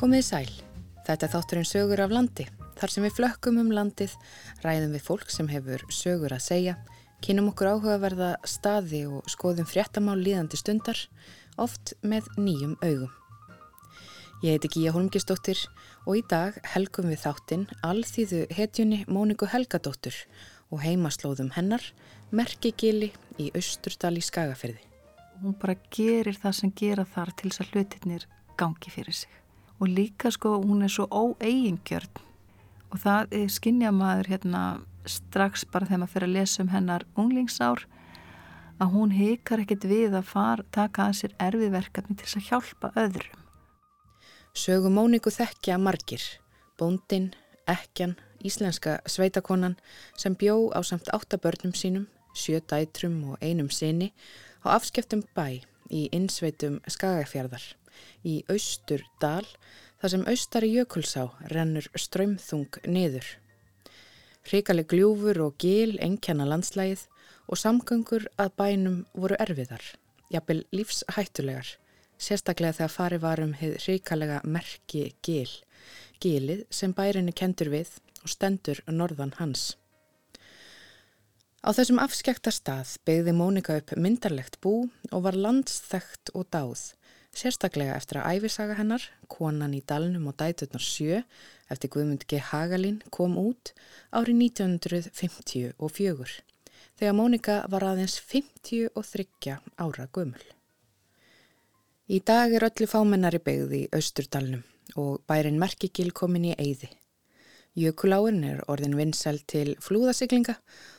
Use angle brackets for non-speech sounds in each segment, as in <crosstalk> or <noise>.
Komið sæl. Þetta er þátturinn sögur af landi. Þar sem við flökkum um landið, ræðum við fólk sem hefur sögur að segja, kynum okkur áhugaverða staði og skoðum fréttamál líðandi stundar, oft með nýjum augum. Ég heiti Gíja Holmgistóttir og í dag helgum við þáttinn alþýðu hetjunni Móniku Helgadóttur og heimaslóðum hennar Merkigili í Östurdal í Skagafyrði. Hún bara gerir það sem gera þar til þess að hlutirnir gangi fyrir sig. Og líka sko hún er svo óeigingjörn og það skinnja maður hérna strax bara þegar maður fyrir að lesa um hennar unglingsár að hún hikar ekkit við að fara, taka að sér erfiðverkefni til þess að hjálpa öðrum. Sögu Móniku þekkja margir, bóndin, ekjan, íslenska sveitakonan sem bjó á samt áttabörnum sínum, sjö dætrum og einum sinni á afskeftum bæ í innsveitum Skagafjörðar í Austur dal þar sem Austari Jökulsá rennur strömþung niður. Hrikaleg gljúfur og gil engkjana landslægið og samgöngur að bænum voru erfiðar, jafnvel lífshættulegar, sérstaklega þegar farið varum hefð hrikalega merki gil, gilið sem bærinni kendur við og stendur norðan hans. Á þessum afskekta stað beigði Mónika upp myndarlegt bú og var landsþægt og dáð, sérstaklega eftir að æfisaga hennar, konan í dalnum og dæturnar sjö, eftir Guðmund G. Hagalín, kom út árið 1954, þegar Mónika var aðeins 53 ára gömul. Í dag er öllu fámennari beigði í Östurdalnum og bærin Merkigil komin í eyði. Jökuláin er orðin vinsel til flúðasiglinga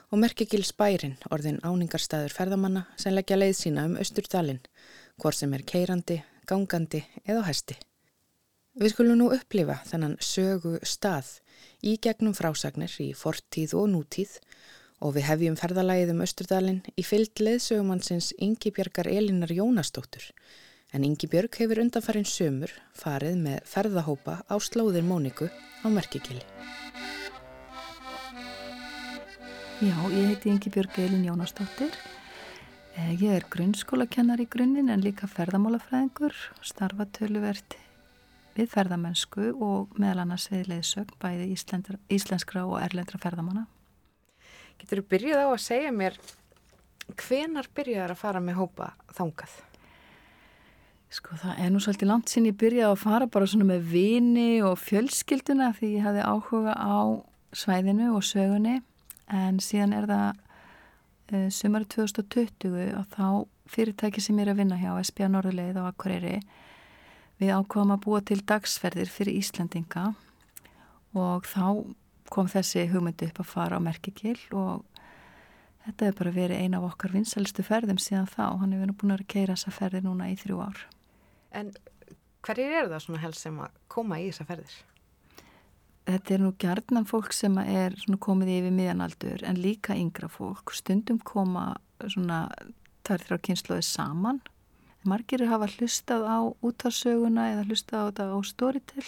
og Merkigils bærin orðin áningarstaður ferðamanna sem leggja leið sína um Östurdalinn, hvort sem er keirandi, gangandi eða hesti. Við skulum nú upplifa þennan sögu stað í gegnum frásagnir í fortíð og nútíð og við hefjum ferðalagið um Östurdalinn í fyllt leðsögumannsins Ingi Björgar Elinar Jónastóttur en Ingi Björg hefur undanfærin sömur farið með ferðahópa á slóðir Móniku á Merkigili. Já, ég heiti Ingi Björg Elin Jónastóttir. Ég er grunnskólakennar í grunninn en líka ferðamálafræðingur, starfa töluvert við ferðamennsku og meðal annars við leiðsögn bæði íslendra, íslenskra og erlendra ferðamanna. Getur þú byrjuð á að segja mér hvenar byrjuðar að fara með hópa þangað? Sko það er nú svolítið langt sinn ég byrjaði að fara bara svona með vini og fjölskylduna því ég hafði áhuga á svæðinu og sögunni en síðan er það sumari 2020 og þá fyrirtæki sem er að vinna hjá SBA Norðuleið á Akureyri við ákváðum að búa til dagsferðir fyrir Íslandinga og þá kom þessi hugmyndu upp að fara á Merkigil og þetta hefur bara verið eina af okkar vinsalistu ferðum síðan þá, hann hefur búin að keira þessa ferðir núna í þrjú ár. En hverjir eru það svona helst sem að koma í þessa ferðir? Þetta er nú gjarnan fólk sem er komið yfir miðanaldur en líka yngra fólk. Stundum koma svona þar þrjá kynsluði saman. Margir hafa hlustað á útarsöguna eða hlustað á þetta á Storytel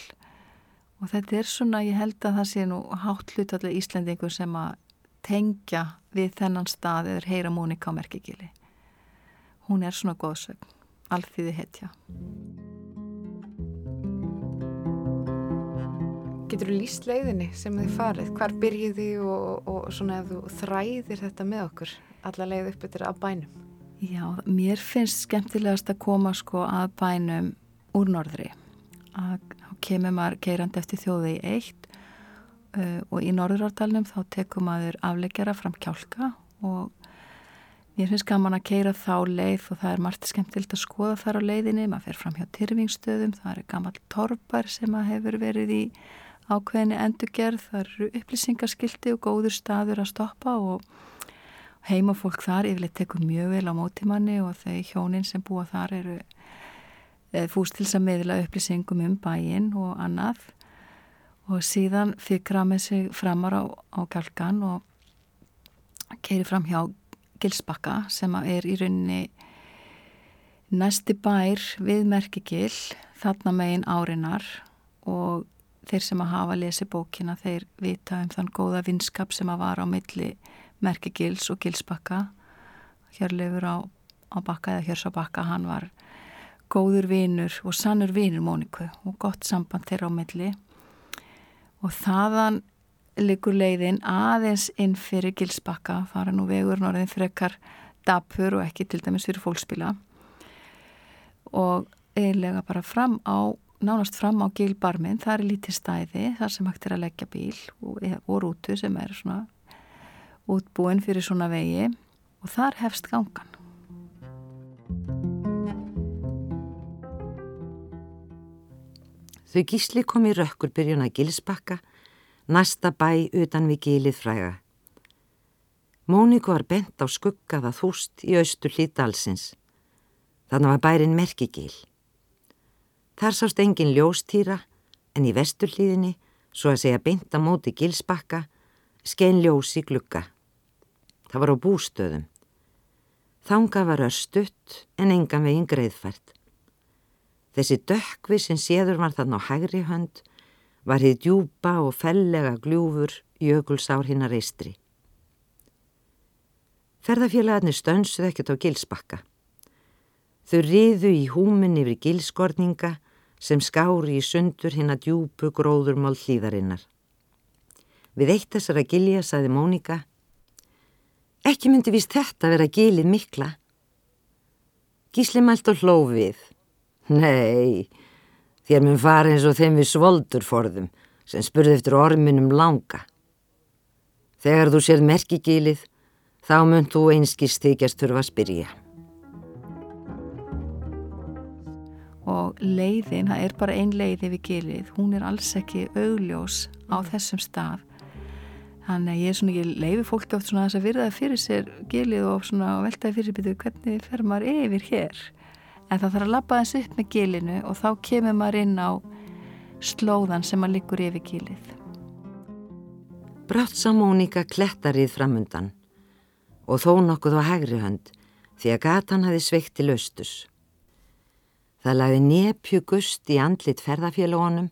og þetta er svona, ég held að það sé nú hátt hlutallega Íslendingur sem að tengja við þennan stað eða heyra Mónika á Merkigili. Hún er svona góðsögn alþýði hetja. Getur þú líst leiðinni sem þið farið? Hvar byrjið þið og, og svona ef þú þræðir þetta með okkur alla leið upp yfir að bænum? Já, mér finnst skemmtilegast að koma sko að bænum úr norðri. Að kemur maður keirandi eftir þjóði í eitt uh, og í norðurártalunum þá tekum maður afleggjara fram kjálka og Mér finnst gaman að keira þá leið og það er margt skemmtilt að skoða þar á leiðinni, maður fer fram hjá tyrfingstöðum, það er gammal torpar sem hefur verið í ákveðinni endurgerð, það eru upplýsingarskildi og góður staður að stoppa og heimafólk þar yfirleitt tekur mjög vel á mótimanni og þau hjónin sem búa þar eru fúst til þess að meðla upplýsingum um bæin og annað. Og síðan fikra með sig framar á, á galgan og keiri fram hjá Gilsbakka sem er í rauninni næsti bær við Merkigil þarna megin árinar og þeir sem að hafa lesi bókina þeir vita um þann góða vinskap sem að var á milli Merkigils og Gilsbakka. Hjörleifur á, á bakka eða Hjörs á bakka hann var góður vinur og sannur vinur Móniku og gott samband þeirra á milli. Og þaðan likur leiðin aðeins inn fyrir gilsbakka, fara nú vegur norðin fyrir ekkar dapur og ekki til dæmis fyrir fólkspila og eiginlega bara fram á nánast fram á gilbarminn, það er lítið stæði þar sem hægt er að leggja bíl og, og rútu sem er svona útbúin fyrir svona vegi og þar hefst gangan. Þau gísli kom í rökkur byrjun að gilsbakka, næsta bæ utan við gilið fræga. Móniku var bent á skuggaða þúst í austur hlýtdalsins. Þannig var bærin merkigil. Þar sást engin ljóstýra en í vestur hlýðinni, svo að segja bent á móti gilsbakka, skein ljós í glugga. Það var á bústöðum. Þanga var örstutt en engan veginn greiðfært. Þessi dökkvi sem séður var þarna á hægri hönd var hið djúpa og fellega gljúfur jökulsár hinnar eistri. Ferðafélagarnir stönsuð ekkert á gilsbakka. Þau riðu í húmin yfir gilskorninga sem skári í sundur hinn að djúpu gróðurmál hlýðarinnar. Við eitt þessara gilja saði Mónika Ekki myndi vist þetta vera gilið mikla. Gísli mælt og hlóf við. Nei, þér mun fara eins og þeim við svoldur forðum sem spurði eftir orminum langa. Þegar þú sér merkigilið, þá mun þú einskist þykjast þurfa að spyrja. Og leiðin, það er bara ein leiði við gilið, hún er alls ekki augljós á þessum stað Þannig að ég er svona, ég leifi fólki oft svona að þess að virða fyrir sér gilið og svona veltaði fyrir byrju hvernig fer maður yfir hér. En það þarf að lappa þess upp með gilinu og þá kemur maður inn á slóðan sem maður liggur yfir gilið. Brátt sá Mónika klettarið framundan og þó nokkuð á hægri hönd því að gatan hafi sveikt til austus. Það lagði nepju gust í andlit ferðafélagonum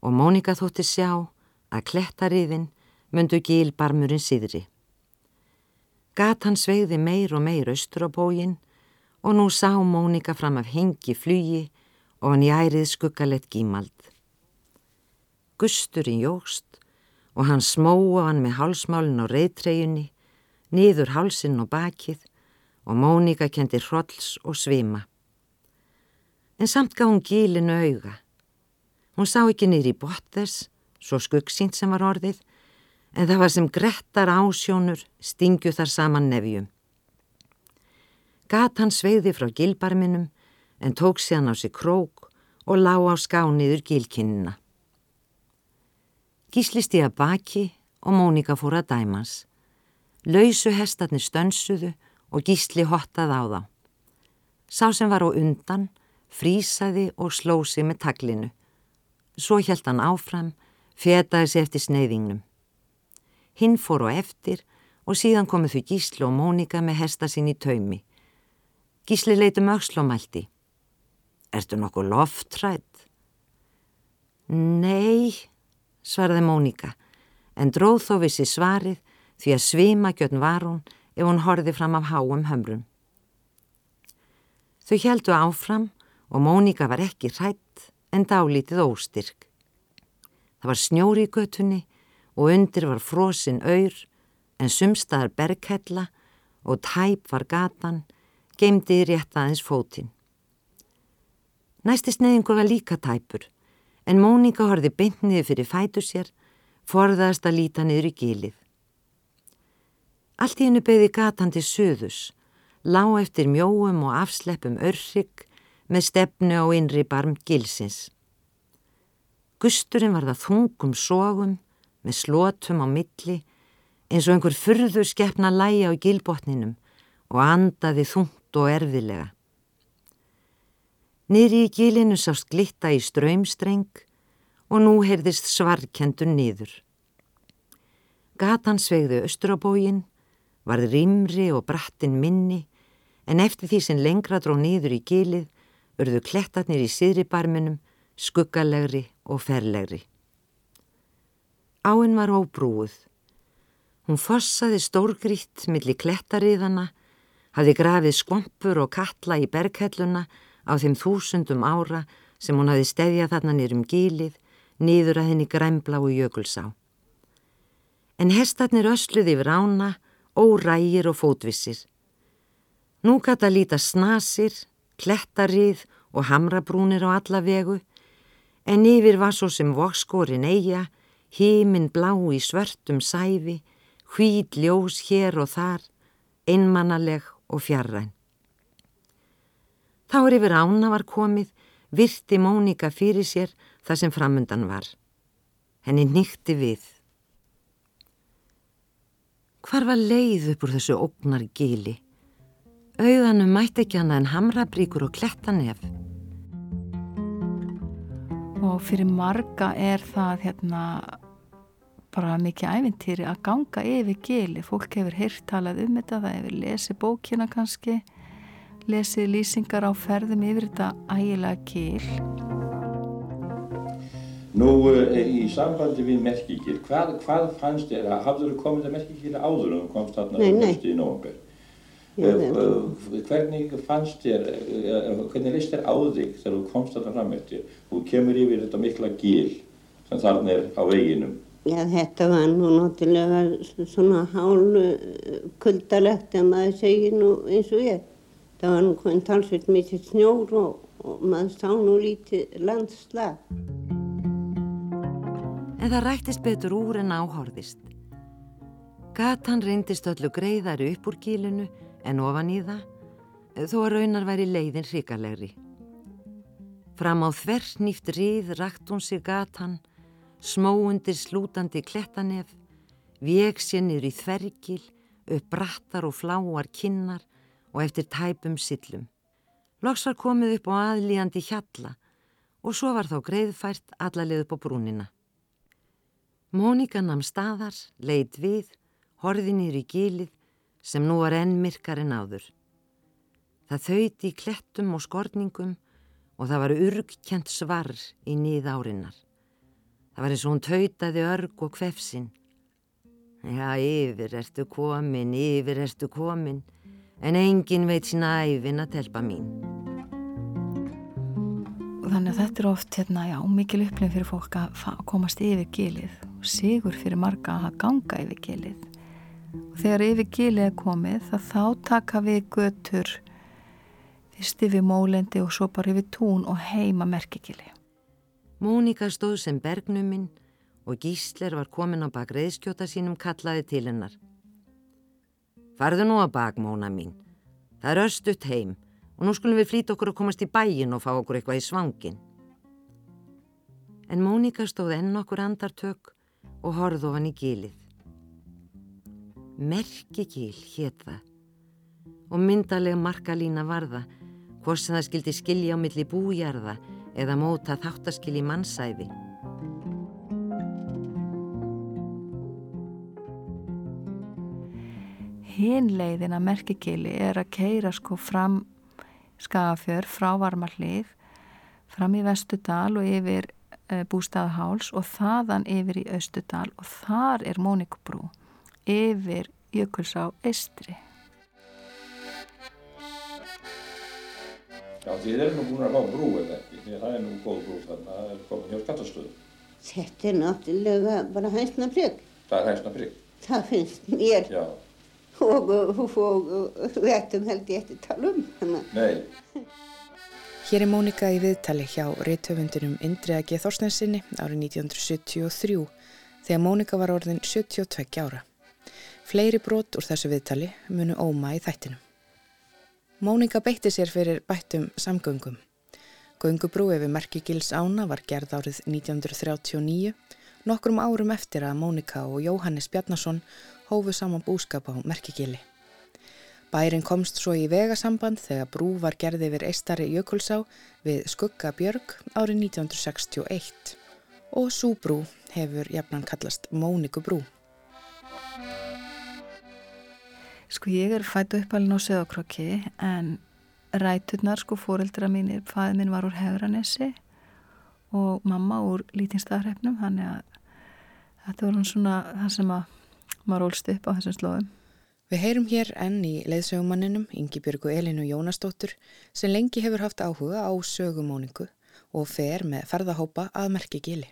og Mónika þótti sjá að klettariðin myndu gílbarmurinn síðri. Gat hann sveiði meir og meir austur á bógin og nú sá Mónika fram af hengi flugi og hann jærið skuggalett gímald. Gusturinn jógst og hann smóa hann með hálsmálinn á reyðtreyjunni, niður hálsinn og bakið og Mónika kendi hrolls og svima. En samt gaf hún gílinu auga. Hún sá ekki niður í botthers, svo skuggsýnt sem var orðið, en það var sem grettar ásjónur stingju þar saman nefjum. Gat hann sveiði frá gilbarminum en tók síðan á sig krók og lá á skániður gilkinnina. Gísli stíða baki og Mónika fór að dæmans. Lausu hestarnir stönsuðu og gísli hottað á þá. Sá sem var á undan, frísaði og slósi með taglinu. Svo hjælt hann áfram, fetaði sér eftir sneiðingnum. Hinn fór á eftir og síðan komuð þau Gísli og Mónika með hesta sín í taumi. Gísli leitum auksl og mælti. Ertu nokkuð loftrætt? Nei, svaraði Mónika, en dróð þó vissi svarið því að svima gjörn var hún ef hún horfi fram af háum hömrum. Þau heldu áfram og Mónika var ekki hrætt en dálítið óstyrk. Það var snjóri í götunni og undir var frosinn auður en sumstaðar berghella og tæp var gatan, geimdi rétt aðeins fótinn. Næsti sneiðingur var líka tæpur en Mónika horfi beintniði fyrir fætu sér, forðast að líta niður í gilið. Allt í hennu beði gatan til söðus, lág eftir mjóum og afsleppum örrygg með stefnu á innri barm gilsins. Gusturinn var það þungum sógum með slótum á milli eins og einhver fyrður skeppna læja á gilbotninum og andaði þungt og erfilega. Niðri í gilinu sást glitta í ströymstreng og nú heyrðist svarkendur niður. Gatan svegði austrabógin, varð rýmri og brattin minni en eftir því sem lengra dró niður í gilið urðu klettatnir í síðribarminum skuggalegri og ferlegri. Áinn var óbrúuð. Hún fossaði stórgritt millir klettariðana, hafði grafið skvampur og kalla í berghelluna á þeim þúsundum ára sem hún hafi stefjað þarna nýrum gílið, nýður að henni græmbla og jökulsá. En hestarnir ösluði yfir ána, órægir og fótvissir. Nú gæta líta snasir, klettarið og hamrabrúnir á alla vegu, en yfir var svo sem vokskórin eiga, híminn blá í svörtum sæfi, hvít ljós hér og þar, einmannaleg og fjarræn. Þá er yfir ána var komið, virti Mónika fyrir sér það sem framundan var. Henni nýtti við. Hvar var leið upp úr þessu ógnar gíli? Auðanum mætti ekki hana en hamrabríkur og klettanef. Og fyrir marga er það hérna bara mikið ævintýri að ganga yfir gili. Fólk hefur heyrt talað um þetta, það hefur lesið bókina kannski, lesið lýsingar á ferðum yfir þetta ægilega gil. Nú, eh, í sambandi við merkigil, hvað, hvað fannst þér að hafður þú komið að merkigil áður þú komst þarna Nei, nei. í nógumber? Hvernig fannst þér, hvernig leist þér á þig þegar þú komst þarna fram eftir? Þú kemur yfir þetta mikla gil sem þarna er á veginum. Já, þetta var nú náttúrulega svona hálf kuldalegt ef maður segir nú eins og ég. Það var nú hvernig talsveit mikið snjór og, og maður sá nú lítið landslag. En það rættist betur úr en áhorðist. Gatan reyndist öllu greiðari upp úr gílunu en ofan í það, þó að raunar væri leiðin hrikalegri. Fram á þversnýft ríð rakt hún sér gatan, smóundir slútandi klettanef, veg sér niður í þvergil, upp brattar og fláar kinnar og eftir tæpum sillum. Loks var komið upp á aðlíjandi hjalla og svo var þá greiðfært allalið upp á brúnina. Mónika nam staðar, leit við, horði nýr í gilið sem nú var enn myrkar en áður. Það þauði í klettum og skorningum og það var urgkjent svar í nýð árinnar. Það var eins og hún tautaði örg og kvefsin. Já, yfir ertu komin, yfir ertu komin, en engin veit sína æfin að telpa mín. Þannig að þetta er oft hérna, já, mikil upplifin fyrir fólk að komast yfir gilið og sigur fyrir marga að ganga yfir gilið. Og þegar yfir gilið er komið þá taka við götur fyrst yfir mólendi og svo bara yfir tún og heima merkigili. Mónika stóð sem bergnuminn og Gísler var komin á bak reyðskjóta sínum kallaði til hennar. Farðu nú á bak, Móna mín. Það er östutt heim og nú skulum við flýta okkur að komast í bæin og fá okkur eitthvað í svangin. En Mónika stóð enn okkur andartök og horfði ofan í gilið. Merkigil hétt það og myndaleg markalína varða hvort sem það skildi skilja á milli bújarða eða móta þáttaskil í mannsæfi. Hinn leiðin að merkigili er að keira sko fram skafjör frá varmarlið, fram í Vestudal og yfir e, Bústaðháls og þaðan yfir í Östudal og þar er Mónikubrú yfir Jökulsá Eistri. Já, þið erum nú búin að fá brú eða ekki, því að það er nú góð brú þarna, það er komin hjá skattastöðu. Þetta er náttúrulega bara hænsna prigg. Það er hægstna prigg, Það finnst mér já, og, og, og, og við ættum held ég eftir tala um hana. nei, Hér er Mónika í viðtali hjá reythöfundunum Indriða G. Þorstensinni árið 1973 þegar Mónika var orðin 72 ára. Fleiri brot úr þessu viðtali munu óma í þættinum. Mónika beitti sér fyrir bættum samgöngum. Göngubrú yfir Merkigils ána var gerð árið 1939, nokkrum árum eftir að Mónika og Jóhannes Bjarnason hófu saman búskap á Merkigili. Bærin komst svo í vegasamband þegar brú var gerði yfir Eistari Jökulsá við Skuggabjörg árið 1961 og sú brú hefur jafnan kallast Mónikubrú. Sko ég er fætt uppalinn á Söðakrokki en ræturnar sko fóreldra mínir, fæð minn var úr Hegranessi og mamma úr Lýtingstaðhrefnum þannig að þetta var hann svona það sem að maður ólst upp á þessum slóðum. Við heyrum hér enn í leiðsögumanninum Ingi Björgu Elinu Jónastóttur sem lengi hefur haft áhuga á sögumóningu og fer með ferðahópa að merki gili.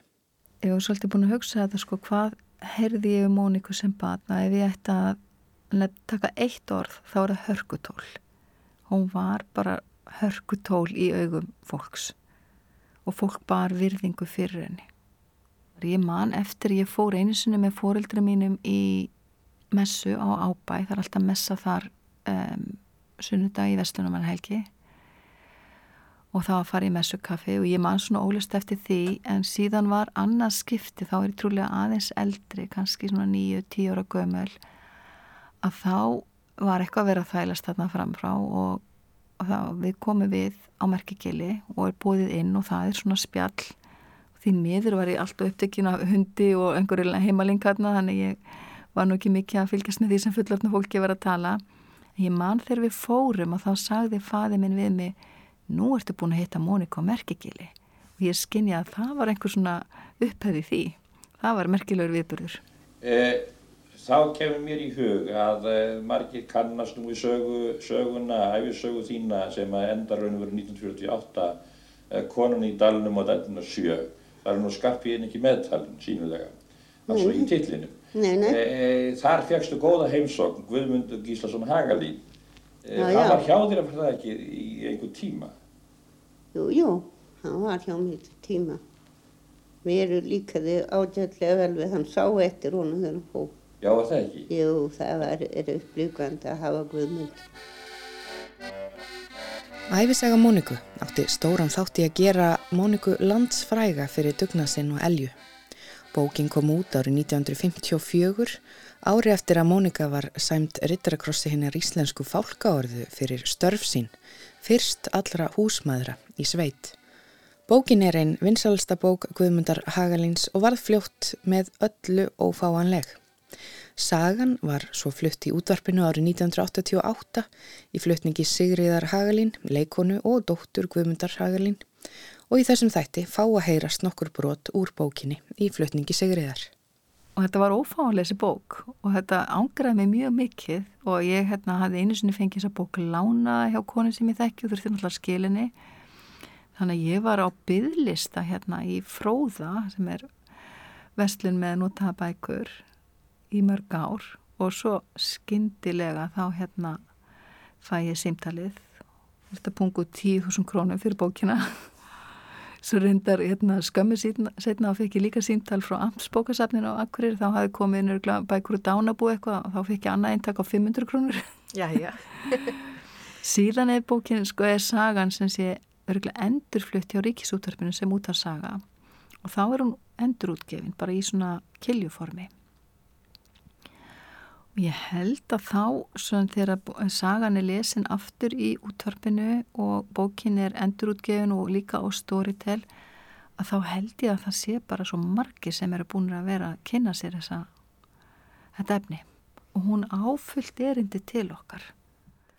Ég var svolítið búin að hugsa þetta sko hvað heyrði ég um Móniku sem batna ef ég ætti að taka eitt orð þá er það hörkutól. Hún var bara hörkutól í augum fólks. Og fólk bar virðingu fyrir henni. Ég man eftir ég fór einu sinni með fóreldra mínum í messu á Ábæ, það er alltaf messa þar um, sunnudag í Vestlunum en helgi og það var að fara í messukaffi og ég man svona ólust eftir því en síðan var annað skipti þá er ég trúlega aðeins eldri kannski svona nýju, tíu ára gömul að þá var eitthvað að vera að þælast þarna framfrá og, og þá við komum við á merkigili og er búið inn og það er svona spjall. Því miður var ég alltaf upptekinn af hundi og einhverju heimalingarna þannig ég var nú ekki mikið að fylgjast með því sem fullöfna fólki var að tala. Ég man þegar við fórum og þá sagði faði minn við mig nú ertu búin að hitta Mónika á merkigili. Og ég skinja að það var einhver svona upphefði því. Það var merkilegur viðburður. Eh, Þá kemur mér í hug að eh, margir kannast nú í sögu, söguna, æfisögu þína sem endar raun og veru 1948 eh, konun í Dalnum og Dalnum og sjö það er nú skarpiðin ekki meðtalinn sínulega altså í tillinum eh, Þar fegstu góða heimsókn Guðmundur Gíslason Hagalín Já, það já. var hjá þér að það ekki í einhver tíma? Jú, jú, hann var hjá mér tíma. Mér líkaði ágætlega vel við hann sá eftir honum þegar hann fó. Já, var það ekki? Jú, það var, er upplýkvæmt að hafa guðmynd. Æfisaga Móniku átti stóran þátti að gera Móniku landsfræga fyrir dugnasinn og elju. Bókin kom út árið 1954 Ári eftir að Mónika var sæmt rittarakrossi hennar íslensku fálkaorðu fyrir störf sín, fyrst allra húsmaðra í sveit. Bókin er einn vinsalsta bók Guðmundar Hagalins og varð fljótt með öllu ófáanleg. Sagan var svo flutt í útvarpinu árið 1988 í flutningi Sigriðar Hagalin, leikonu og dóttur Guðmundar Hagalin og í þessum þætti fá að heyrast nokkur brot úr bókinni í flutningi Sigriðar og þetta var ófálega þessi bók og þetta ángraði mig mjög mikið og ég hérna hafði einu sinni fengið þessa bók lánaði hjá konu sem ég þekki og þurfti náttúrulega skilinni þannig að ég var á byðlista hérna í Fróða sem er vestlun með notabækur í mörg ár og svo skindilega þá hérna fæ ég símtalið þetta pungu 10.000 krónum fyrir bókina <laughs> Svo reyndar hérna, skömmu setna og fekk ég líka síntal frá Amtsbókasafninu á Akkurir, þá hafi komið nörgla bækur og dánabú eitthvað og þá fekk ég annað eintak á 500 krónur. Já, já. <laughs> Síðan er bókin, sko, er sagan sem sé örgulega endurflutt hjá Ríkisúttarpinu sem út af saga og þá er hún endurútgefin bara í svona kiljuformi. Ég held að þá, svona þegar sagan er lesin aftur í útvarpinu og bókin er endurútgefin og líka á Storytel, að þá held ég að það sé bara svo margi sem eru búin að vera að kynna sér þessa, þetta efni. Og hún áfyllt erindi til okkar.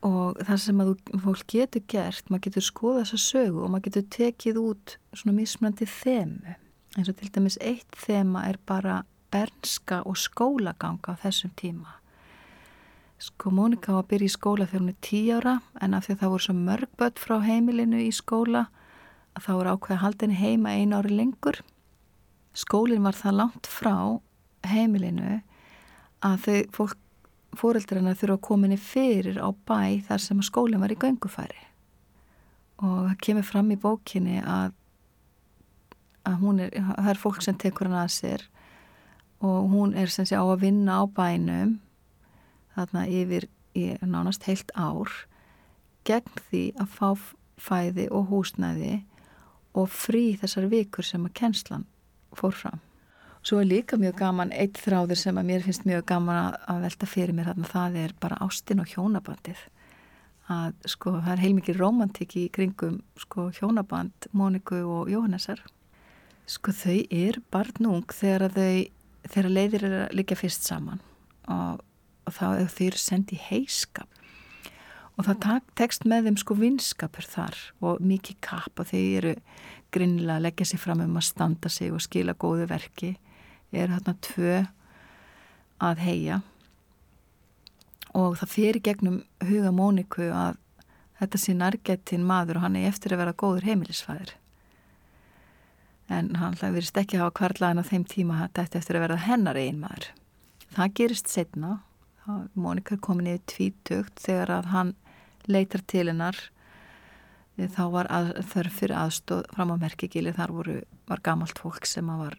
Og það sem að fólk getur gert, maður getur skoða þessa sögu og maður getur tekið út svona mismrandi þemu. En svo til dæmis eitt þema er bara bernska og skólaganga á þessum tíma Sko Mónika var að byrja í skóla þegar hún er tí ára en af því að það voru svo mörg börn frá heimilinu í skóla að þá voru ákveða haldinni heima einu ári lengur. Skólinn var það langt frá heimilinu að þau fóreldrarna þurfa að koma inn fyrir á bæ þar sem skólinn var í göngufæri. Og það kemur fram í bókinni að, að er, það er fólk sem tekur hann að sér og hún er sem sé á að vinna á bænum þarna yfir í nánast heilt ár gegn því að fá fæði og húsnæði og frí þessar vikur sem að kennslan fór fram. Svo er líka mjög gaman eitt þráður sem að mér finnst mjög gaman að velta fyrir mér þarna það er bara ástin og hjónabandið. Að sko það er heilmikið romantik í kringum sko hjónaband Móniku og Jóhannesar. Sko þau er barnung þegar þau þegar leiðir er að líka fyrst saman. Og þá er þeir sendið heiskap. Og það tekst með þeim sko vinskapur þar og mikið kapp og þeir eru grinnlega að leggja sig fram um að standa sig og skila góðu verki. Er þarna tvö að heia og það fyrir gegnum huga Móniku að þetta sé nærgettin maður og hann er eftir að vera góður heimilisfæðir en hann verist ekki að hafa kvarlaðin á þeim tíma þetta eftir að vera hennar einn maður. Það gerist setna Mónika er komin í tvítugt þegar að hann leitar til hennar. Þá var að, þörf fyrir aðstóð fram á merkigili. Þar voru, var gamalt fólk sem var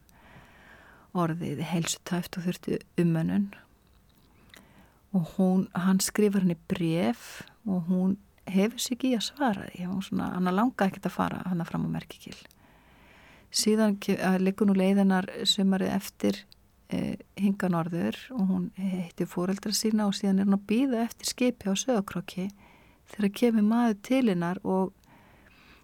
orðið heilsutæft og þurfti umönnun. Og hún, hann skrifar henni bref og hún hefur sig í að svara því. Hann langa ekkert að fara hann fram á merkigil. Síðan liggur nú leiðinar sömarið eftir hinga norður og hún heitti fóreldra sína og síðan er hann að býða eftir skipi á sögurkrokki þegar kemur maður til hennar og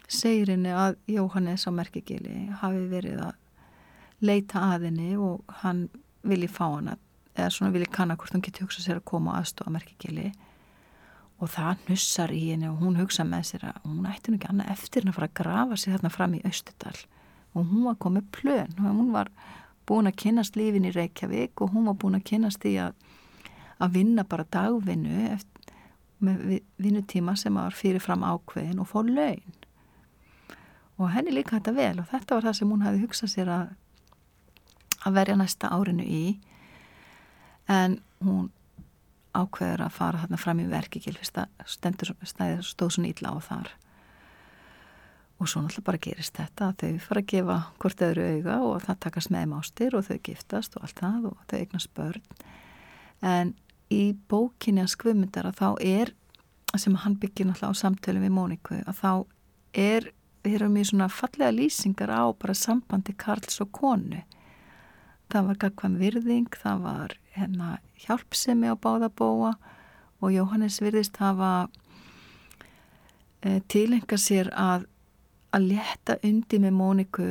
segir henni að Jóhannes á merkigili hafi verið að leita að henni og hann vilji fá hana eða svona vilji kanna hvort hún geti hugsað sér að koma aðstofa merkigili. Og það nussar í henni og hún hugsa með sér að hún ætti nú ekki annað eftir henni að fara að grafa sér þarna fram í Östudal og hún var komið plön og hún var búin að kynast lífin í Reykjavík og hún var búin að kynast í að, að vinna bara dagvinnu eftir, með vinnutíma sem var fyrirfram ákveðin og fór laun. Og henni líka þetta vel og þetta var það sem hún hafi hugsað sér að, að verja næsta árinu í. En hún ákveður að fara þarna fram í verkikil stendur stæðir stóð svona ítla á þar og svo náttúrulega bara gerist þetta að þau fara að gefa hvort öðru auga og það takast með þeim ástir og þau giftast og allt það og þau eignast börn. En í bókinni að skvumundar að þá er sem hann byggir náttúrulega á samtölu við Móniku að þá er við erum í svona fallega lýsingar á bara sambandi Karls og konu. Það var gagkvæm virðing það var hérna hjálpsemi á báðabóa og Jóhannes virðist hafa e, tilenga sér að að leta undi með Móniku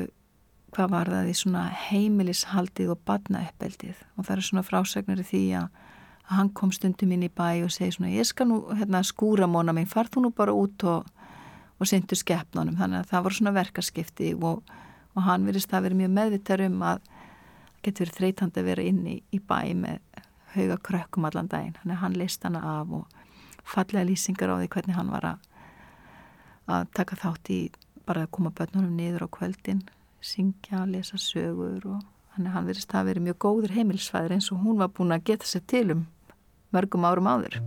hvað var það í svona heimilishaldið og badnauppeldið og það er svona frásögnar í því að, hann kom stundum inn í bæ og segi svona ég skal nú hérna, skúra móna mín, far þú nú bara út og og syndu skeppnunum þannig að það voru svona verkarskipti og, og hann virðist að vera mjög meðvittar um að getur verið þreytandi að vera inni í bæ með hauga krökkum allan daginn. Að hann leist hana af og fallega lýsingar á því hvernig hann var að, að taka þátt í bara að koma börnunum niður á kvöldin syngja, lesa sögur og að hann virðist að vera mjög góður heimilsfæður eins og hún var búin að geta sér til um mörgum árum áður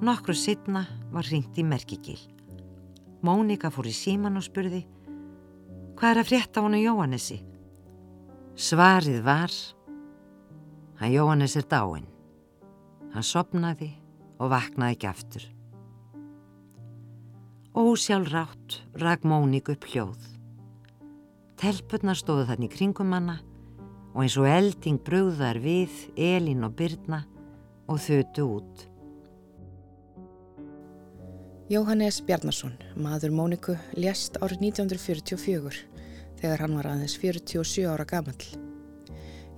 Nokkru sittna var ringt í merkigil. Mónika fór í síman og spurði Hvað er að frétta honu Jóhannesi? Svarið var Hann Jóhannes er dáin. Hann sopnaði og vaknaði ekki aftur. Ósjálfrátt rak Mónika upp hljóð. Telpurnar stóðu þannig kringum hanna og eins og elding brúðar við Elin og Byrna og þötu út. Jóhannes Bjarnason, maður Móniku, lést árið 1944 þegar hann var aðeins 47 ára gamall.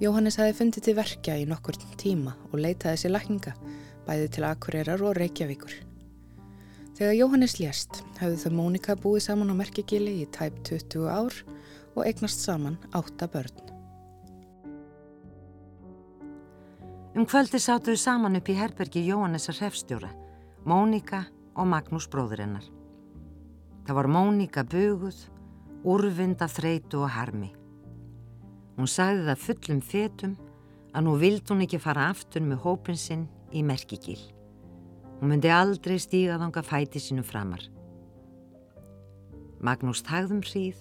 Jóhannes hafi fundið til verkja í nokkur tíma og leitaði sér lækninga, bæði til Akureyrar og Reykjavíkur. Þegar Jóhannes lést hafði þau Mónika búið saman á merkegili í tæp 20 ár og eignast saman átta börn. Um kvöldi sátuðu saman upp í herbergi Jóhannesa hrefstjóra, Mónika og Magnús bróður hennar. Það var Mónika buguð, úrvinda þreitu og harmi. Hún sagði það fullum fetum að nú vild hún ekki fara aftur með hópin sinn í merkigil. Hún myndi aldrei stíga þanga fæti sinu framar. Magnús tagðum hríð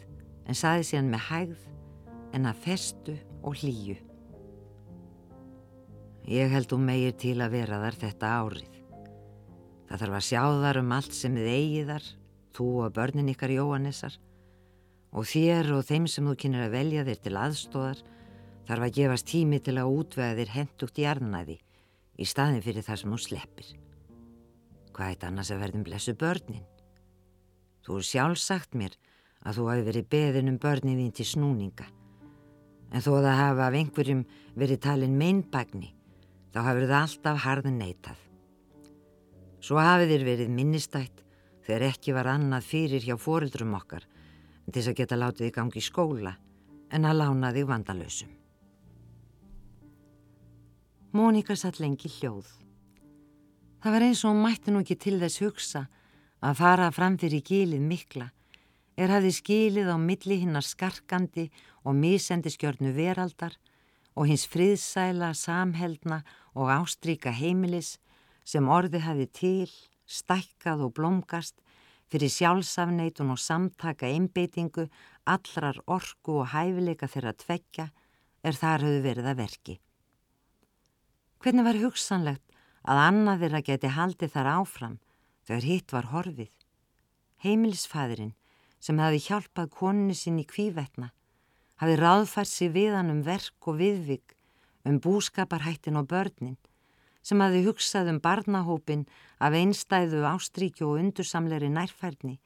en saði síðan með hægð en að festu og hlýju. Ég held um meir til að vera þar þetta árið. Það þarf að sjá þar um allt sem þið eigið þar, þú og börnin ykkar Jóhannessar og þér og þeim sem þú kynir að velja þér til aðstóðar þarf að gefast tími til að útvega þér hendugt í arnæði í staðin fyrir það sem þú sleppir. Hvað eitt annars að verðum blessu börnin? Þú er sjálfsagt mér að þú hafi verið beðin um börnin þín til snúninga en þó að það hafa af einhverjum verið talin meinbagni þá hafur það alltaf harðin neitað. Svo hafið þér verið minnistætt þegar ekki var annað fyrir hjá fóruldrum okkar til þess að geta látið þig gangi í skóla en að lána þig vandalösum. Mónika satt lengi hljóð. Það var eins og hún mætti nú ekki til þess hugsa að fara fram fyrir gílið mikla er hafði skilið á milli hinnar skarkandi og misendiskjörnu veraldar og hins friðsæla, samheldna og ástríka heimilis sem orði hafi til, stækkað og blómgast fyrir sjálfsafneitun og samtaka einbeitingu, allrar orku og hæfileika þeirra tveggja er þar höfðu verið að verki. Hvernig var hugsanlegt að annað þeirra geti haldið þar áfram þegar hitt var horfið? Heimilisfæðurinn sem hafi hjálpað koninu sinni í kvívetna hafi ráðfært sér viðan um verk og viðvig, um búskaparhættin og börnin, sem hafi hugsað um barnahópin af einstæðu ástríkju og undursamleiri nærfærni,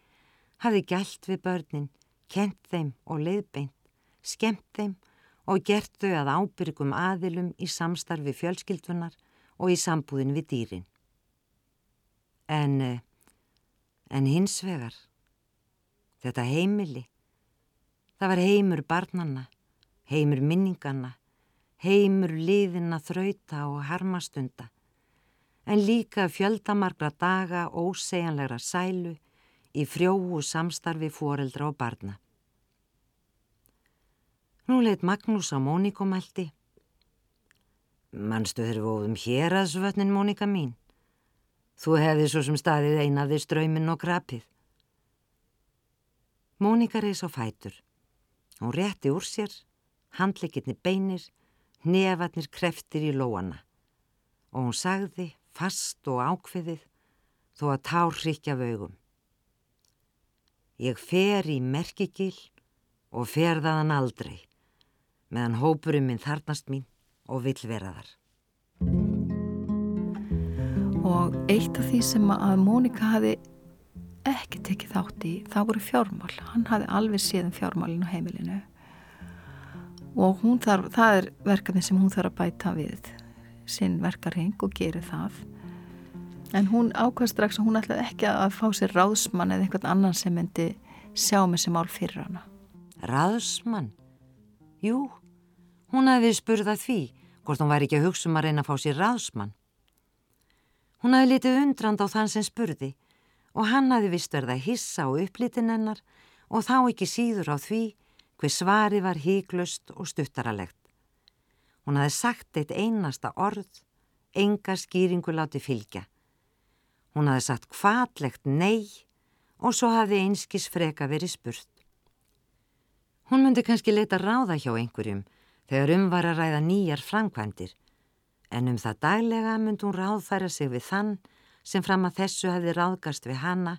hafi gælt við börnin, kent þeim og leiðbeint, skemmt þeim og gert þau að ábyrgum aðilum í samstarfi fjölskyldunar og í sambúðin við dýrin. En, eh, en hins vegar, þetta heimili, Það var heimur barnanna, heimur minninganna, heimur liðina þrauta og harmastunda, en líka fjöldamargra daga ósegjanlegra sælu í frjóu samstarfi foreldra og barna. Nú leitt Magnús á Mónikomælti. Manstu þeir voðum hér að svötnin Mónika mín. Þú hefði svo sem staðið einaði ströymin og krapið. Mónika reys á fætur. Hún rétti úr sér, handleikirni beinir, nefatnir kreftir í lóana og hún sagði fast og ákveðið þó að tár hrykja vögum. Ég fer í merkigil og ferðaðan aldrei meðan hópurum minn þarnast mín og vill vera þar. Og eitt af því sem að Mónika hafi ekki tekið þátt í, það voru fjármál hann hafi alveg séð um fjármálinu á heimilinu og þarf, það er verkefni sem hún þarf að bæta við sinn verkarheng og gerir það en hún ákvæmst strax að hún ætlaði ekki að fá sér ráðsmann eða einhvern annan sem myndi sjá með sem mál fyrir hana Ráðsmann? Jú, hún hefði spurðað því hvort hún væri ekki að hugsa um að reyna að fá sér ráðsmann Hún hefði litið undrand á þann sem spurði og hann hafi vist verið að hissa á upplitin hennar og þá ekki síður á því hver svari var híklust og stuttaralegt. Hún hafi sagt eitt einasta orð, enga skýringu láti fylgja. Hún hafi sagt hvaðlegt nei og svo hafi einskis freka verið spurt. Hún myndi kannski leita ráða hjá einhverjum þegar um var að ræða nýjar framkvæmdir en um það daglega myndi hún ráðfæra sig við þann sem fram að þessu hefði ráðgast við hanna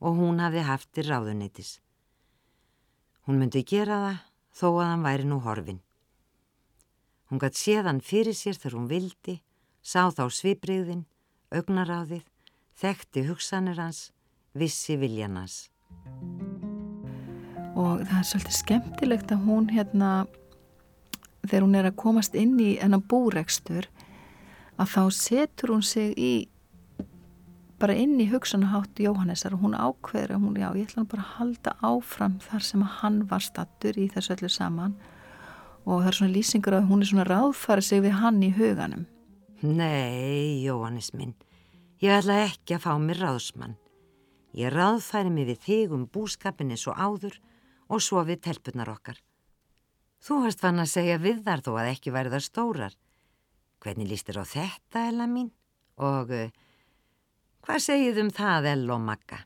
og hún hafði haft til ráðunitis. Hún myndi gera það þó að hann væri nú horfin. Hún gætt séðan fyrir sér þegar hún vildi, sá þá svipriðin, augnaráðið, þekkti hugsanir hans, vissi viljan hans. Og það er svolítið skemmtilegt að hún hérna, þegar hún er að komast inn í enna búrekstur, að þá setur hún sig í bara inn í hugsanaháttu Jóhannesar og hún ákveður að hún, já, ég ætla bara að halda áfram þar sem að hann var stattur í þessu öllu saman og það er svona lýsingur að hún er svona ráðfæra sig við hann í huganum. Nei, Jóhannes minn, ég ætla ekki að fá mér ráðsmann. Ég ráðfæri mig við þig um búskapin eins og áður og svo við telpunar okkar. Þú hast fann að segja við þar þó að ekki væri það stórar. Hvernig líst þér á þetta, Ella mín? Og... Uh, Hvað segið um það, El og Magga?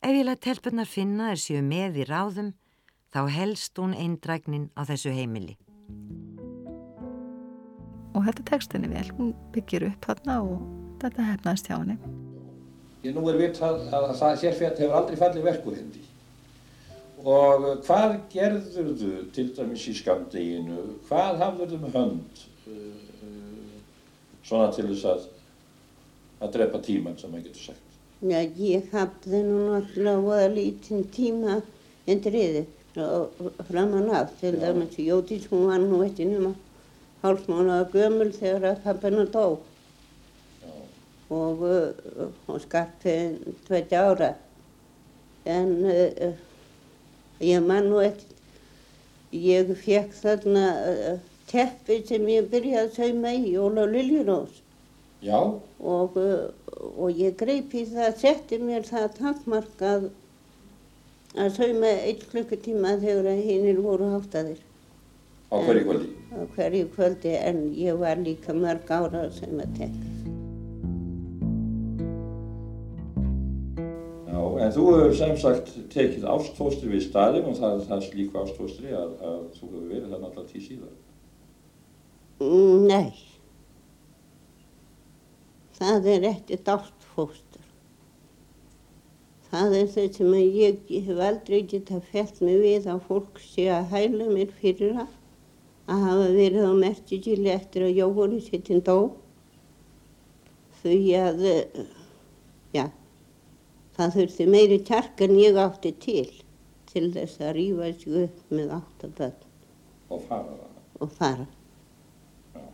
Ef ég laði telpunar finna þess séu með í ráðum, þá helst hún eindræknin á þessu heimili. Og þetta tekst henni vel, hún byggir upp þarna og þetta hefnaðist hjá henni. Ég nú er vitt að, að það sérfjart hefur aldrei fallið verkuð hindi. Og hvað gerður þú til dæmis í skamdeginu? Hvað hafður þú með hönd uh, uh, svona til þess að að drepa tíman sem maður getur sagt. Já, ég hafði nú náttúrulega voða lítinn tíma endriði framan af til dæmis Jótís, hún var nú eftir nema hálfsmánaða gömul þegar að pappina dó Já. og uh, hún skarti tveitja ára en ég man nú eftir ég fekk þarna uh, teppi sem ég byrjaði að sauma í Óla Liljurós Já, og, uh, og ég greip í það, setti mér það takkmark að, sauma einn klukkutíma þegar hinnir voru háttaðir. Á hverju kvöldi. á hverju kvöldi en ég var líka mörg ára að sauma en þú hefur sem sagt tekið ástfóstri við staðin og það, það er slíku ástfóstri að, að þú hefur verið þarna alltaf tíð síðan. Nei, það er ekkert ástfóstur. Það er það sem að ég hef aldrei getað fælt mig við að fólk sé að hæla mér fyrir það að hafa verið á merkjugili eftir að Jóhannu sittin dó. Því að, eh, það þurfti meiri kjark en ég átti til til þess að rífa sig upp með áttaböld og fara það. og fara. Já.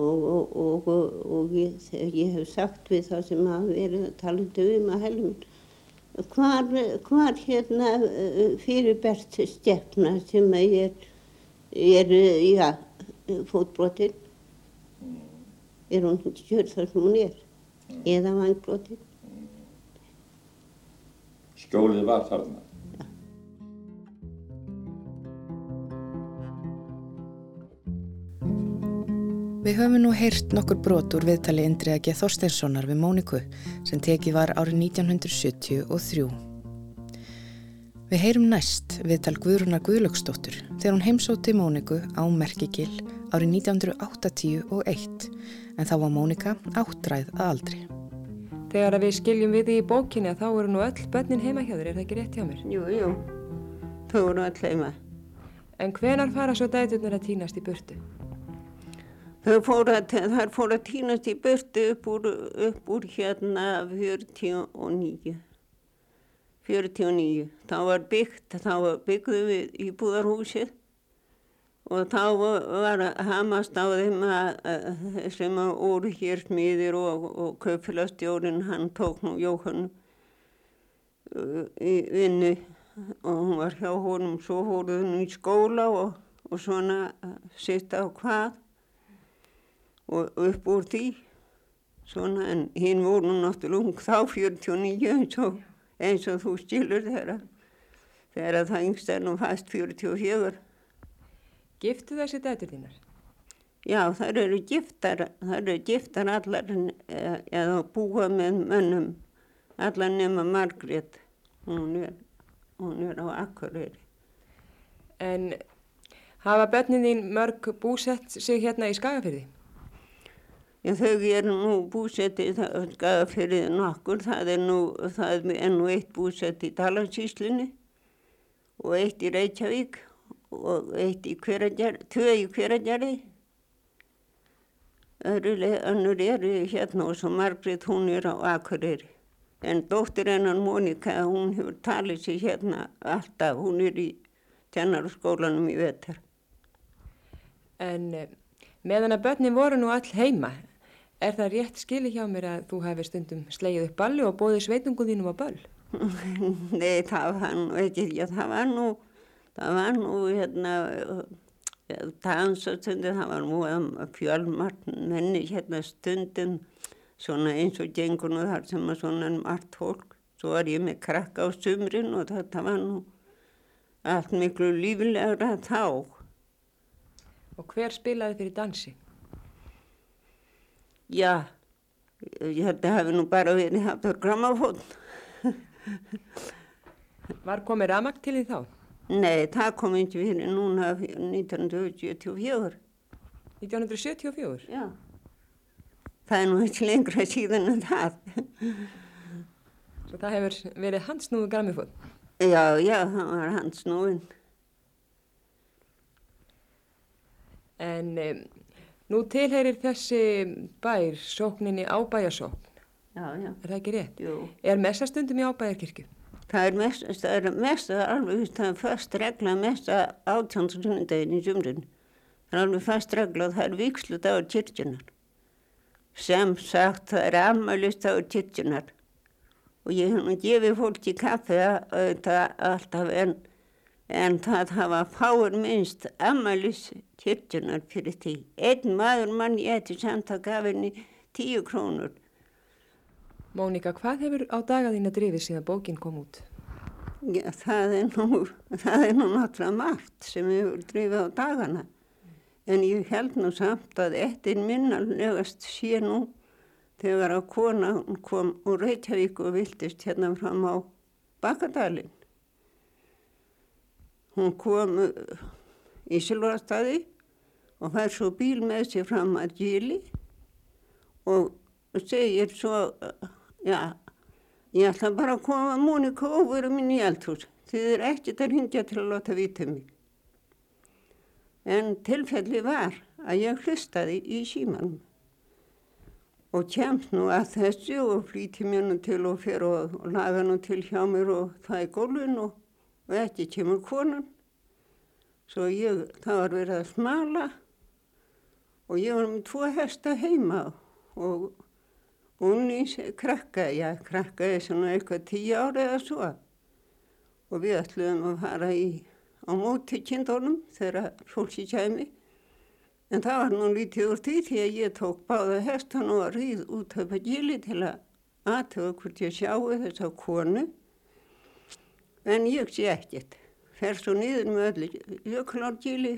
og, og, og, og, ég, ég hef sagt við þá sem hafa verið að tala um að helmur hvar, hvar hérna eh, fyrirbært stefna sem að er, er já, fótbrotin er hún kjör þar sem hún er eða vangbrotin Skjólið var þarna. Við höfum nú heyrt nokkur brot úr viðtali Indriða G. Þorsteinssonar við Móniku sem tekið var árið 1973. Við heyrum næst viðtal Guðrunar Guðlöksdóttur þegar hún heimsóti Móniku á Merkigil árið 1981 en þá var Mónika áttræð að aldri. Þegar að við skiljum við því í bókinni að þá eru nú öll börnin heima hjá þér, er það ekki rétt hjá mér? Jú, jú, þau voru öll heima. En hvenar fara svo dæturnar að týnast í burtu? Þau fóru að, þær fóru að týnast í burtu upp úr, upp úr hérna 49. 49. Þá var byggt, þá byggðum við íbúðarhúsið og þá var hamast á þeim að, að, sem að voru hér smiðir og, og kaupfélagstjórin, hann tók nú Jóhann uh, í vinnu. Og hún var hjá honum, svo fóruð hún í skóla og, og svona uh, sitt á hvað. Og upp úr því svona en hinn voru nú náttúrulega ung þá 49 eins og, eins og þú stilur þeirra þegar það yngst er nú fast 44 Giftu þessi dætur þínar? já þær eru giftar þær eru giftar allar eh, eða búa með mönnum allar nema Margrét hún er, hún er á Akureyri En hafa börnin þín mörg búsett sig hérna í Skagafyrði? Já, þau eru nú búsettið fyrir nokkur, það er nú, það er nú eitt búsett í Dalansíslinni og eitt í Reykjavík og eitt í Hveragerði, tvö í Hveragerði. Önnur eru hérna og svo Margrét hún er á Akureyri. En dóttir hennar Mónika, hún hefur talið sér hérna alltaf, hún er í tjennarskólanum í vetar. En eh, meðan að börnin voru nú all heima, er það rétt skili hjá mér að þú hefur stundum slegið upp balli og bóðið sveitungum þínum á ball? <laughs> Nei, það var nú ekki, já, það var nú, það var nú, hérna, dansastundir, það var nú um, fjölmart menni hérna stundum, svona eins og gengur nú þar sem að svona margt fólk, svo var ég með krakka á sumrin og þetta var nú allt miklu lífilegra þá. Og hver spilaði fyrir dansi? Já, ég held að hafi nú bara verið haft á grammafón. Var komið ramagt til því þá? Nei, það kom ekki fyrir núna 1974. 1974? Já. Það er nú ekki lengra síðan en það. Svo <laughs> það hefur verið hansnúðu grammifón? Já, já, það var hans núinn. En um, nú tilheyrir þessi bær sókninni ábæjasókn, Já, já, er það ekki rétt? jú. Er messastundum í ábæjarkirkju? Það er mest, það er mest að alveg, það er fast regla mest að átjánsundaginn í sumrin. Það er alveg fast regla og það er vikslut á kirkjunar. Sem sagt, það er ammælist á kirkjunar. Og ég hef nú gefið fólki kaffe að þetta alltaf en en það hafa fáur minnst ammalis kirkjunar fyrir því. Einn maður mann ég eftir samt að gaf henni tíu krónur. Mónika, hvað hefur á dagaðína drifið síðan bókin kom út? Já, það er nú, það er nú náttúrulega margt sem hefur drifið á dagana. En ég held nú samt að ettin minnallegast sé nú þegar að kona kom úr Reykjavík og viltist hérna fram á Bakadalinn. Hún kom uh, í Silvarstaði og fær svo bíl með sér fram að Gíli og segir svo, já, ég ætla bara að koma að Mónika og vera minn í eldhús. Þið er ekkert að hingja til að láta vita mig. En tilfelli var að ég hlustaði í símanum og kemst nú að þessu og flýti mér nú til og fyrir og, og laga nú til hjá mér og það er gólun og, og ekki kemur konan. Svo ég, það var verið að smala og ég var með tvo hesta heima og unni krakkaði, já krakkaði svona eitthvað tíu ári eða svo og við ætluðum að fara í, á móti kindónum þegar fólki kæmi En það var nú lítið úr því því að ég tók báða hestan og ríð út af gíli til að aðtöða hvort ég sjáu þess að konu. En ég sé ekkert. Fer svo niður með öllu jökulárgíli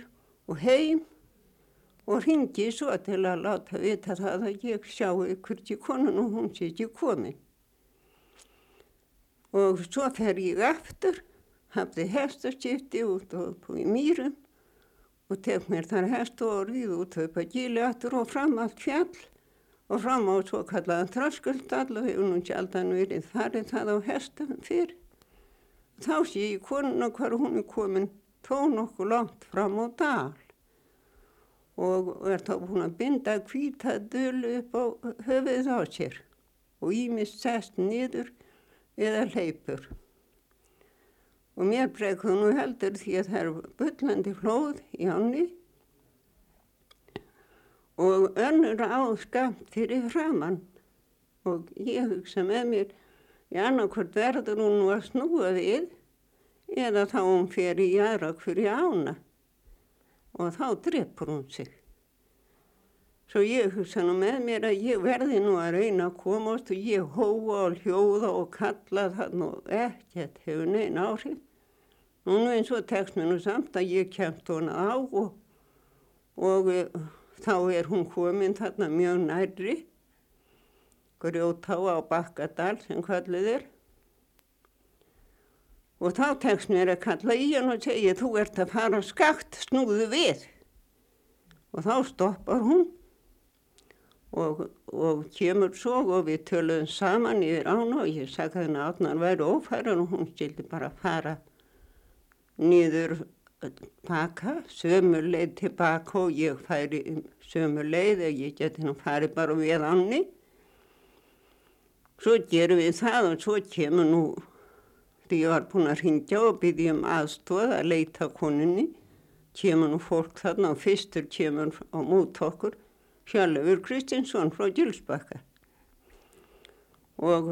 og heim og ringi svo til að láta vita það að ég sjáu hvort ég konun og hún sé ekki komin. Og svo fer ég aftur, hafði hestaskipti út og í mýrum og tek mér þar hest og ríð út upp að gíli aftur og fram allt fjall og fram á svo kallaðan tröskuldall og hefur nú sjaldan verið farið það á hestum fyrr. Þá sé ég konuna hvar hún er komin tó nokkuð langt fram á dal og er þá búin að binda hvita dölu upp á höfuð á sér og ímist sest niður eða leipur og mér bregði nú heldur því að það er byllandi flóð í ánni og önnur áskamt fyrir framann og ég hugsa með mér í annarkvört verður hún nú að snúa við eða þá hún fer í aðrak fyrir ána og þá drefur hún sig. Svo ég hugsa nú með mér að ég verði nú að reyna að komast og ég hóa og hljóða og kalla það nú ekkert hefur neina áhrif. Nú eins og tekst mér nú samt að ég kemst hona á og, og e, þá er hún komin þarna mjög nærri, grjótá á Bakkadal sem kallið er. Og þá tekst mér að kalla í hann og segja þú ert að fara skakt, snúðu við. Og þá stoppar hún og, og kemur svo og við töluðum saman yfir án og ég sagði henni að hann væri ófæran og hún stildi bara að fara niður baka, sömur leið tilbaka og ég færi sömur leið og ég geti nú farið bara við annni. Svo gerum við það og svo kemur nú, því ég var búin að ringja og byggja um aðstóð að leita koninni, kemur nú fólk þarna og fyrstur kemur á mót okkur. Hjálfur Kristinsson frá Gilsbakka. Og,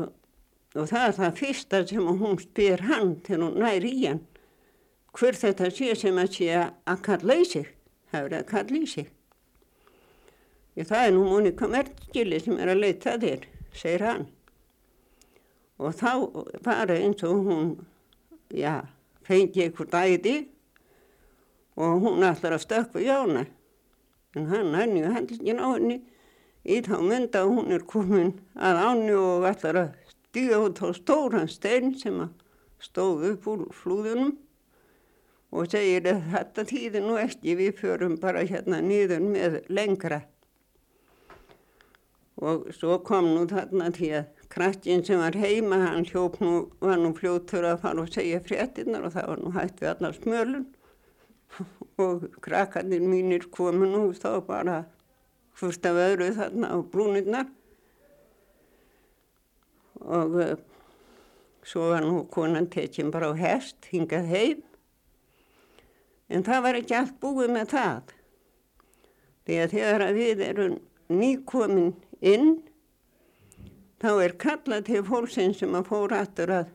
og það er það fyrsta sem hún spyr hann til hún næri í hann. Hver þetta sé sem að sé að kalla í sig, það er að kalla í sig. Ég, það er nú Mónika Mertskili sem er að leita þér, segir hann. Og þá var eins og hún, já, fengi einhver dæti og hún ætlar að stökka Jóna en hann henni og hendlingin á henni í þá mynda að hún er komin að áni og ætlar að stíga út á stóran stein sem að stóð upp úr flúðunum og segir að þetta þýðir nú ekki við förum bara hérna niður með lengra. Og svo kom nú þarna því að krættin sem var heima hann hljóp nú var nú fljóttur að fara og segja fréttinnar og það var nú hægt við allar smölun. <laughs> Og krakkarnir mínir komu nú þá bara fyrst af öðru þarna á brúnirnar. Og uh, svo var nú konan tekinn bara á hest hingað heim. En það var ekki allt búið með það. Því að þegar að við erum nýkomin inn þá er kallað til fólksinn sem að fóra aftur að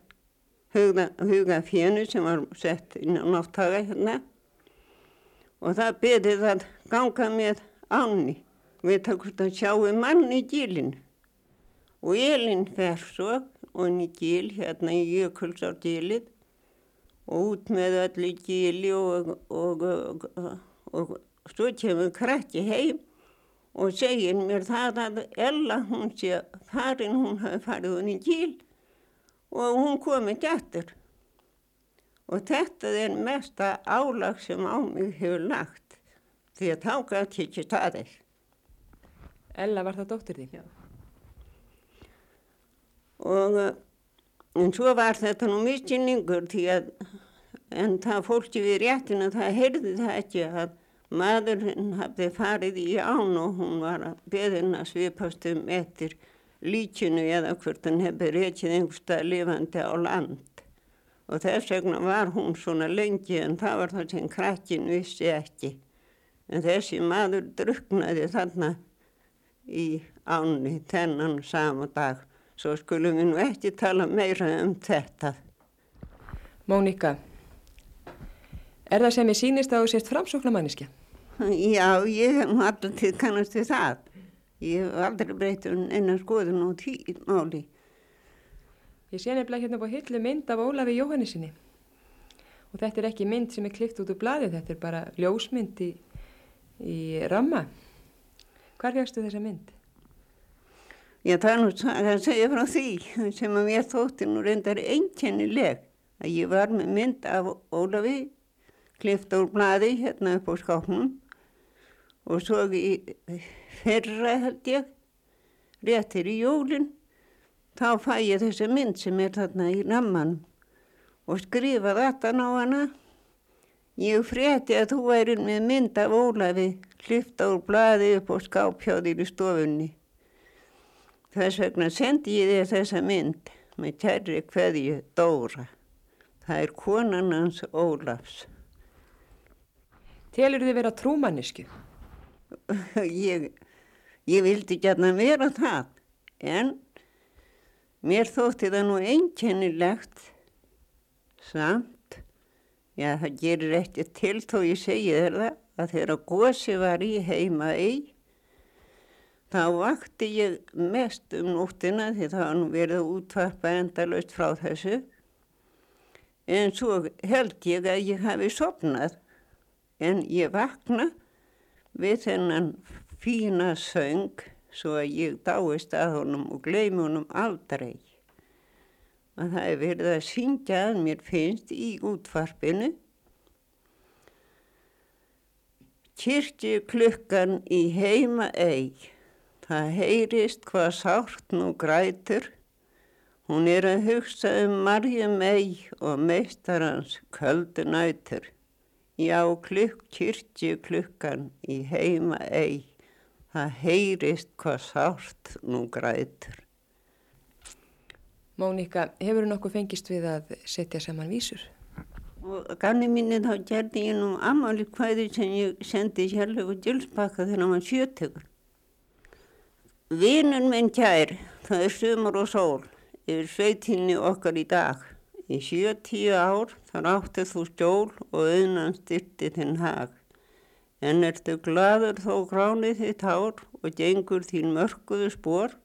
huga, huga fjönu sem var sett inn á náttaga hérna. Og það byrði það ganga með áni við takkum að sjáum mann í gílinn. Og Elin fer svo og henni gíl hérna í Jökulsárgílið og út með öllu gíli og, og, og, og svo kemur krakki heim og segir mér það að Ella hún sé farin hún hafi farið henni gíl og hún komið gættur og þetta er mesta álag sem á mig hefur lagt því að þá gæti ekki staðið. Ella var það dóttir því? Já. Og en svo var þetta nú miskynningur því að en það fólki við réttina það heyrði það ekki að maðurinn hafði farið í án og hún var að beðina svipast um eftir líkinu eða hvort hann hefði reykið einhverstað lifandi á land. Og þess vegna var hún svona lengi en það var það sem krakkin vissi ekki. En þessi maður druknaði þarna í áni þennan sama dag. Svo skulum við nú ekki tala meira um þetta. Mónika Er það sem ég sýnist að þú sést framsóknamanniski? <laughs> Já, ég hef alltaf til kannast við það. Ég hef aldrei breytið um einar skoðun og tíð máli. Ég sé nefnilega hérna á hillu mynd af Ólafi Jóhannesinni. Og þetta er ekki mynd sem er klift út úr bladið, þetta er bara ljósmynd í, í ramma. Hvar fegstu þessa mynd? Já, það er nú að segja frá því sem að mér þótti nú reyndar einkennileg að ég var með mynd af Ólafi klifta úr bladi hérna upp á skápnum og svo fyrra held ég réttir í jólinn þá fæ ég þessa mynd sem er þarna í ramman og skrifa þetta ná hana. Ég frétti að þú væri með mynd af Ólafi klifta úr bladi upp á skápjáðir í stofunni. Þess vegna sendi ég þér þessa mynd með kærri hverju Dóra. Það er konan hans Ólafs. Telur þið vera trúmannisku? <laughs> ég, ég vildi gætna vera það, en mér þótti það nú einkennilegt samt, já það gerir eftir til þó ég segi þér það, að þegar gósi var í heima eig, þá vakti ég mest um nóttina því það var nú verið útvarpa endalust frá þessu, en svo held ég að ég hafi sopnað en ég vakna við þennan fína söng svo að ég dáist að honum og gleymi honum aldrei. Og það er verið að syngja að mér finnst í útvarpinu. Kirkju klukkan í heima eig, það heyrist hvað sárt nú grætur. Hún er að hugsa um margjum eig og meistarans köldu nætur. Já, klukk, kyrkju klukkan í heima eig, það heyrist hvað sárt nú grætur. Mónika, hefur þú nokkuð fengist við að setja saman vísur? Ganni minni þá gerði ég nú ammali hvaði sem ég sendi Hjörlegu Djölsbakka þegar hann var sjötegur. Vinnun minn kær, það er sumur og sól, yfir sveitinni okkar í dag. Í sjö tíu ár þar áttið þú stjól og auðnan styrti þinn hag. En ertu gladur þó gránið þitt hár og gengur þín mörguðu spór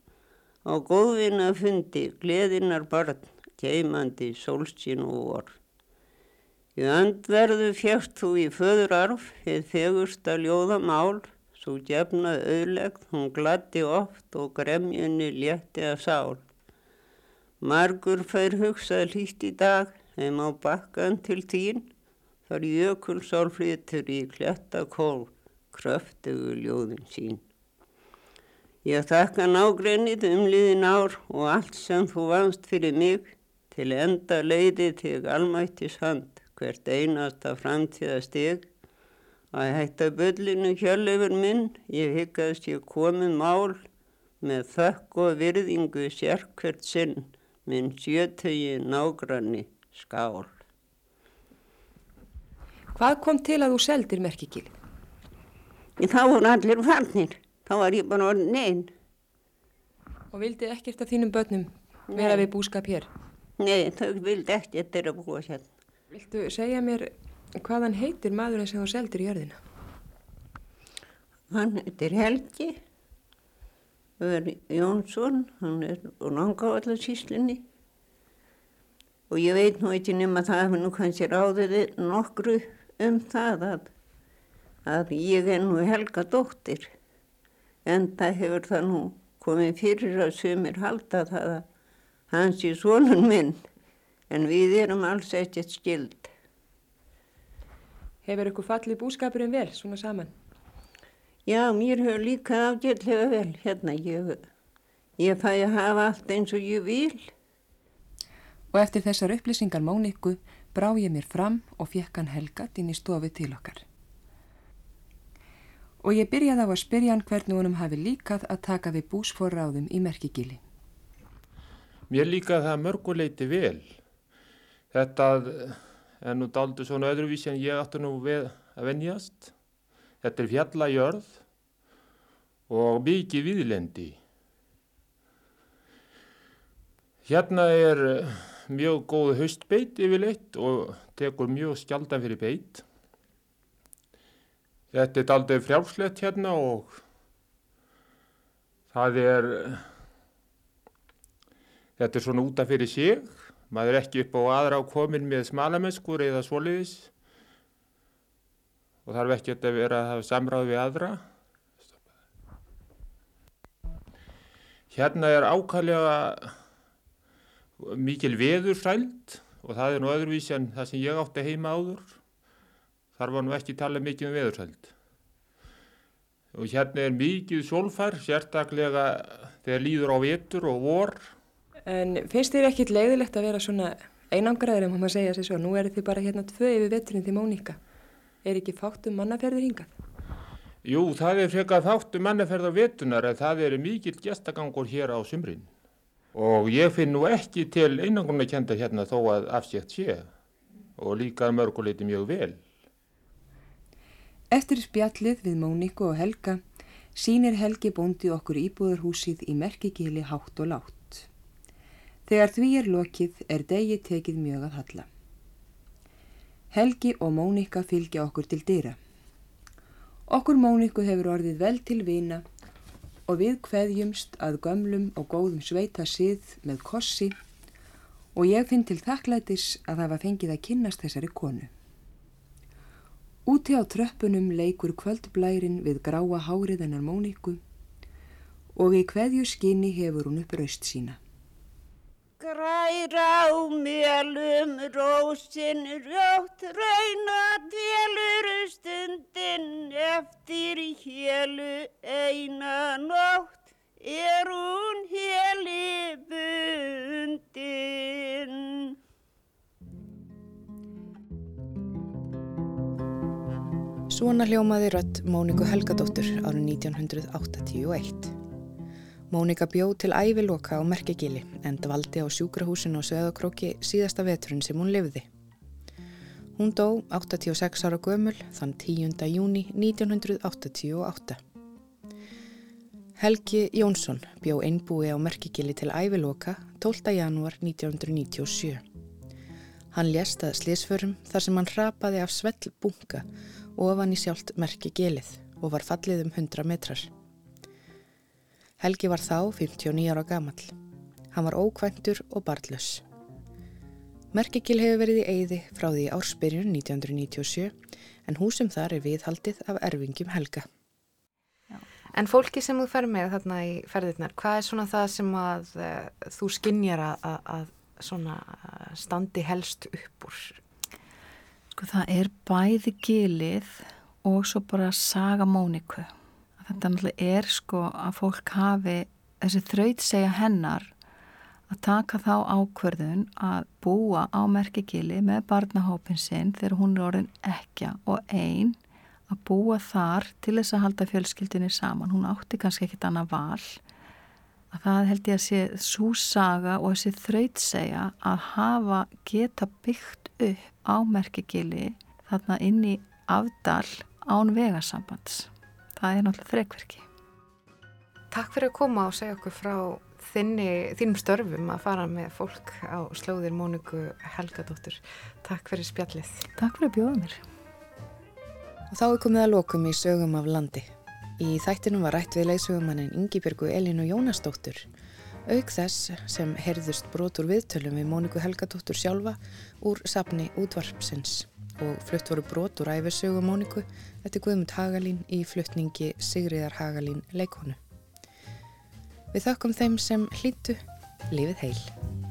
á góðvinna fundi gleðinar barn, geimandi sólsín og vor. Í öndverðu fjast þú í föðurarf, heið fegursta ljóða mál, svo gefnað auðlegt, hún glatti oft og gremjunni létti að sál. Margur fær hugsað hlýtt í dag, þeim á bakkan til tín, þar jökulsál flytur í kletta kól, kröftugu ljóðin sín. Ég þakka nágreinið um liðin ár og allt sem þú vannst fyrir mig, til enda leiði til almættis hand, hvert einasta framtíða stig. Að hætta böllinu hjörleifur minn, ég hyggast ég komið mál, með þökk og virðingu sérkvert sinn, minn sjötögi nágranni skál. Hvað kom til að þú seldir merkikíl? Þá voru allir farnir, þá var ég bara orðin einn. Og vildi ekkert af þínum börnum vera við búskap hér? Nei, þau vildi ekki að þeirra búa hérna. Viltu segja mér hvaðan heitir maðurinn sem þú seldir í jörðina? Hann heitir Helgi, er Jónsson, hann er úr Langavallasíslinni og ég veit nú ekki nema það hefur nú kannski ráðið nokkru um það að, að ég er nú Helga dóttir en það hefur það nú komið fyrir að sumir halda það að hans er svonun minn en við erum alls ekkert skild. Hefur ykkur fallið búskapurinn vel svona saman? Já, mér hefur líka afgjörlega vel hérna. Ég, ég fæ að hafa allt eins og ég vil. Og eftir þessar upplýsingar Móniku brá ég mér fram og fekk hann helgat inn í stofi til okkar. Og ég byrjaði á að spyrja hann hvernig honum hafi líkað að taka við búsforráðum í merkigili. Mér líkaði það mörguleiti vel. Þetta er nú daldur svona öðruvísi en ég átti nú við að venjast. Þetta er fjallajörð og mikið viðlendi. Hérna er mjög góð höstbeit yfirleitt og tekur mjög skjaldan fyrir beit. Þetta er daldur frjálslegt hérna og það er, þetta er svona útaf fyrir sig. Maður er ekki upp á aðra á komin með smalamesskur eða svoliðis og þarf ekki að vera að hafa samráð við aðra. Hérna er ákvæmlega mikil veðursæld og það er nú öðruvísi en það sem ég átti heima áður. Þar var nú ekki talað mikið um veðursæld. Og hérna er mikið sólfær, sérstaklega þegar líður á vetur og vor. En finnst þér ekkit leiðilegt að vera svona einangraður en maður segja sér svo, nú eru þið bara hérna tvö yfir veturinn til Mónika. Er ekki fátum mannaferðir hingað? Jú, það er frekar fátum mannaferð á vetunar en það er mikill gestagangur hér á sumrin. Og ég finn nú ekki til einangruna kenda hérna þó að afsétt sé og líka mörguleiti mjög vel. Eftir spjallið við Móniku og Helga sínir Helgi bóndi okkur íbúðarhúsið í merkigili hátt og látt. Þegar því er lokið er degi tekið mjög að halla. Helgi og Mónika fylgja okkur til dyra. Okkur Móniku hefur orðið vel til vina og við kveðjumst að gömlum og góðum sveita sið með kossi og ég finn til þakklætis að það var fengið að kynnast þessari konu. Úti á tröppunum leikur kvöldblærin við gráa hárið hennar Móniku og í kveðju skinni hefur hún upp raust sína. Grær á mjölum rósin rjótt reyna délur stundin eftir hélu eina nótt er hún héli bundin. Svona hljómaði rött Móniku Helgadóttur árið 1981. Mónika bjóð til æviloka á merkegili en dvaldi á sjúkrahúsinu á Sveðakróki síðasta veturinn sem hún lifði. Hún dó 86 ára gömul þann 10. júni 1988. Helgi Jónsson bjó einbúi á merkegili til æviloka 12. janúar 1997. Hann lést að slísförum þar sem hann rapaði af svell bunga ofan í sjálft merki gelið og var fallið um 100 metrar. Helgi var þá 59 ára gamall. Hann var ókvæntur og barnlaus. Merkigil hefur verið í eyði frá því ársbyrjun 1997 en húsum þar er viðhaldið af erfingjum Helga. En fólki sem þú fer með þarna í ferðirnar, hvað er svona það sem að uh, þú skinnjar að, að svona standi helst upp úr? Sko það er bæði gilið og svo bara saga Móniku. Þetta náttúrulega er sko að fólk hafi þessi þraut segja hennar að taka þá ákverðun að búa á merkigili með barnahópin sinn þegar hún er orðin ekja og einn að búa þar til þess að halda fjölskyldinni saman. Hún átti kannski ekkit annað val að það held ég að sé súsaga og þessi þraut segja að hafa geta byggt upp á merkigili þarna inn í afdal án vegasambands. Það er náttúrulega frekverki. Takk fyrir að koma og segja okkur frá þinni, þínum störfum að fara með fólk á slóðir Móniku Helgadóttur. Takk fyrir spjallið. Takk fyrir að bjóða mér. Og þá er komið að lokum í sögum af landi. Í þættinum var rætt við leysögumannin Ingibjörgu Elinu Jónasdóttur. Auk þess sem herðust brotur viðtölum við Móniku Helgadóttur sjálfa úr sapni útvarpsins og flutt voru brot úr æfisögu Móniku eftir Guðmund Hagalín í fluttningi Sigriðar Hagalín leikonu. Við þakkum þeim sem hlýtu lífið heil.